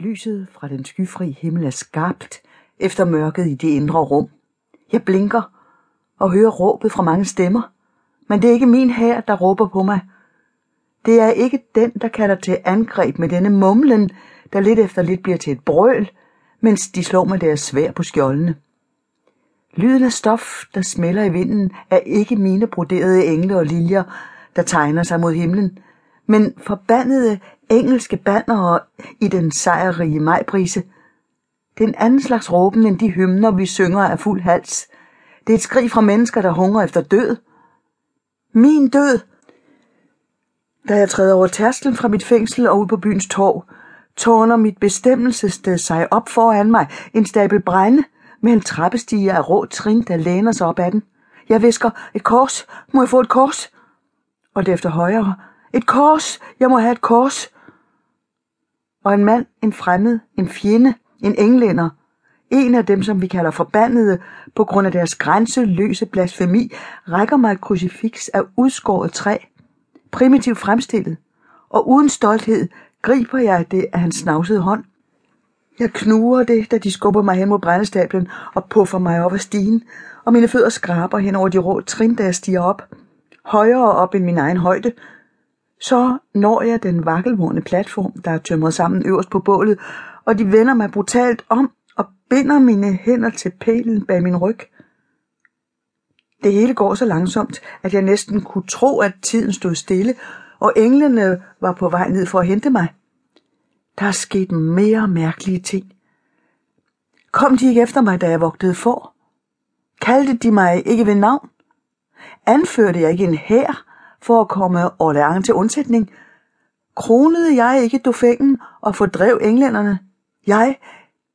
Lyset fra den skyfri himmel er skarpt efter mørket i det indre rum. Jeg blinker og hører råbet fra mange stemmer, men det er ikke min hær, der råber på mig. Det er ikke den, der kalder til angreb med denne mumlen, der lidt efter lidt bliver til et brøl, mens de slår med deres svær på skjoldene. Lyden af stof, der smelter i vinden, er ikke mine broderede engle og liljer, der tegner sig mod himlen, men forbandede engelske bannere i den sejrrige majbrise. Det er en anden slags råben end de hymner, vi synger af fuld hals. Det er et skrig fra mennesker, der hungrer efter død. Min død! Da jeg træder over tærsklen fra mit fængsel og ud på byens torv, tårner mit bestemmelsessted sig op foran mig, en stabel brænde med en trappestige af rå trin, der læner sig op ad den. Jeg visker, et kors, må jeg få et kors? Og det efter højre, et kors, jeg må have et kors. Og en mand, en fremmed, en fjende, en englænder, en af dem, som vi kalder forbandede på grund af deres grænseløse blasfemi, rækker mig et krucifiks af udskåret træ, primitivt fremstillet, og uden stolthed griber jeg det af hans snavsede hånd. Jeg knuger det, da de skubber mig hen mod brændestablen og puffer mig op ad stigen, og mine fødder skraber hen over de rå trin, da jeg stiger op, højere op end min egen højde, så når jeg den vakkelvorne platform, der er tømret sammen øverst på bålet, og de vender mig brutalt om og binder mine hænder til pælen bag min ryg. Det hele går så langsomt, at jeg næsten kunne tro, at tiden stod stille, og englene var på vej ned for at hente mig. Der er sket mere mærkelige ting. Kom de ikke efter mig, da jeg vogtede for? Kaldte de mig ikke ved navn? Anførte jeg ikke en hær for at komme Orléans til undsætning? Kronede jeg ikke dofængen og fordrev englænderne? Jeg,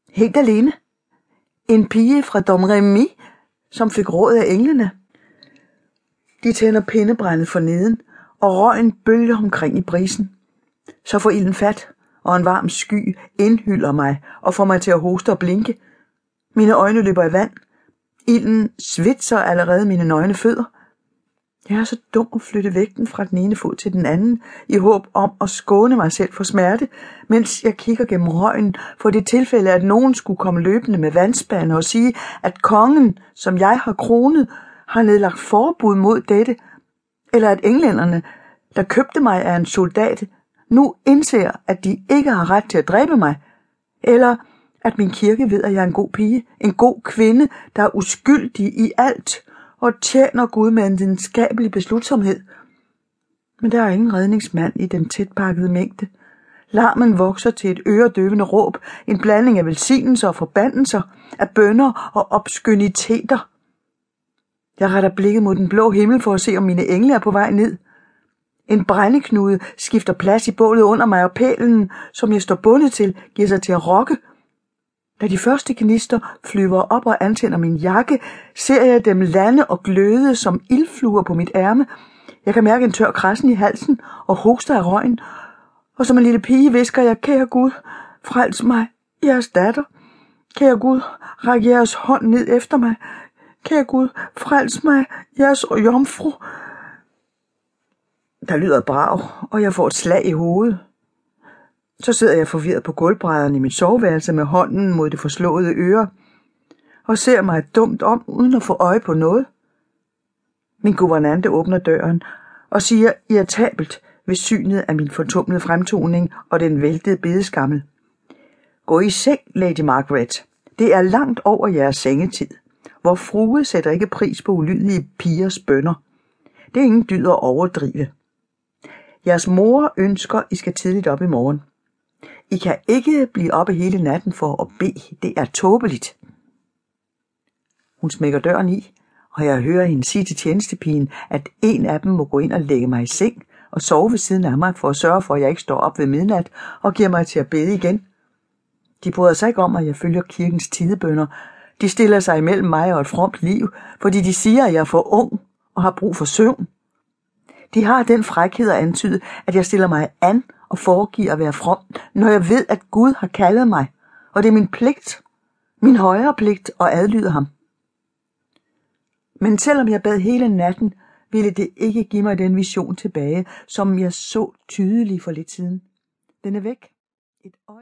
helt alene. En pige fra Domremy, som fik råd af englene. De tænder pindebrændet for neden, og røgen bølger omkring i brisen. Så får ilden fat, og en varm sky indhylder mig og får mig til at hoste og blinke. Mine øjne løber i vand. Ilden svitser allerede mine nøgne fødder. Jeg er så dum at flytte vægten fra den ene fod til den anden, i håb om at skåne mig selv for smerte, mens jeg kigger gennem røgen for det tilfælde, at nogen skulle komme løbende med vandspande og sige, at kongen, som jeg har kronet, har nedlagt forbud mod dette, eller at englænderne, der købte mig af en soldat, nu indser, at de ikke har ret til at dræbe mig, eller at min kirke ved, at jeg er en god pige, en god kvinde, der er uskyldig i alt, og tjener Gud med en videnskabelig beslutsomhed. Men der er ingen redningsmand i den tætpakkede mængde. Larmen vokser til et øredøvende råb, en blanding af velsignelser og forbandelser, af bønder og obskøniteter. Jeg retter blikket mod den blå himmel for at se, om mine engle er på vej ned. En brændeknude skifter plads i bålet under mig, og pælen, som jeg står bundet til, giver sig til at rokke – da de første gnister flyver op og antænder min jakke, ser jeg dem lande og gløde som ildfluer på mit ærme. Jeg kan mærke en tør krassen i halsen og hoster af røgen. Og som en lille pige visker jeg, kære Gud, frels mig, jeres datter. Kære Gud, ræk jeres hånd ned efter mig. Kære Gud, frels mig, jeres jomfru. Der lyder brav, brag, og jeg får et slag i hovedet. Så sidder jeg forvirret på gulvbrædderne i mit soveværelse med hånden mod det forslåede øre og ser mig dumt om uden at få øje på noget. Min guvernante åbner døren og siger irritabelt ved synet af min fortumlede fremtoning og den væltede bedeskammel. Gå i seng, Lady Margaret. Det er langt over jeres sengetid. Hvor frue sætter ikke pris på ulydige pigers bønder. Det er ingen dyd at overdrive. Jeres mor ønsker, I skal tidligt op i morgen. I kan ikke blive oppe hele natten for at bede. Det er tåbeligt. Hun smækker døren i, og jeg hører hende sige til tjenestepigen, at en af dem må gå ind og lægge mig i seng og sove ved siden af mig for at sørge for, at jeg ikke står op ved midnat og giver mig til at bede igen. De bryder sig ikke om, at jeg følger kirkens tidebønder. De stiller sig imellem mig og et fromt liv, fordi de siger, at jeg er for ung og har brug for søvn. De har den frækhed at antyde, at jeg stiller mig an og foregiver at være from, når jeg ved, at Gud har kaldet mig, og det er min pligt, min højere pligt at adlyde ham. Men selvom jeg bad hele natten, ville det ikke give mig den vision tilbage, som jeg så tydeligt for lidt siden. Den er væk. Et øje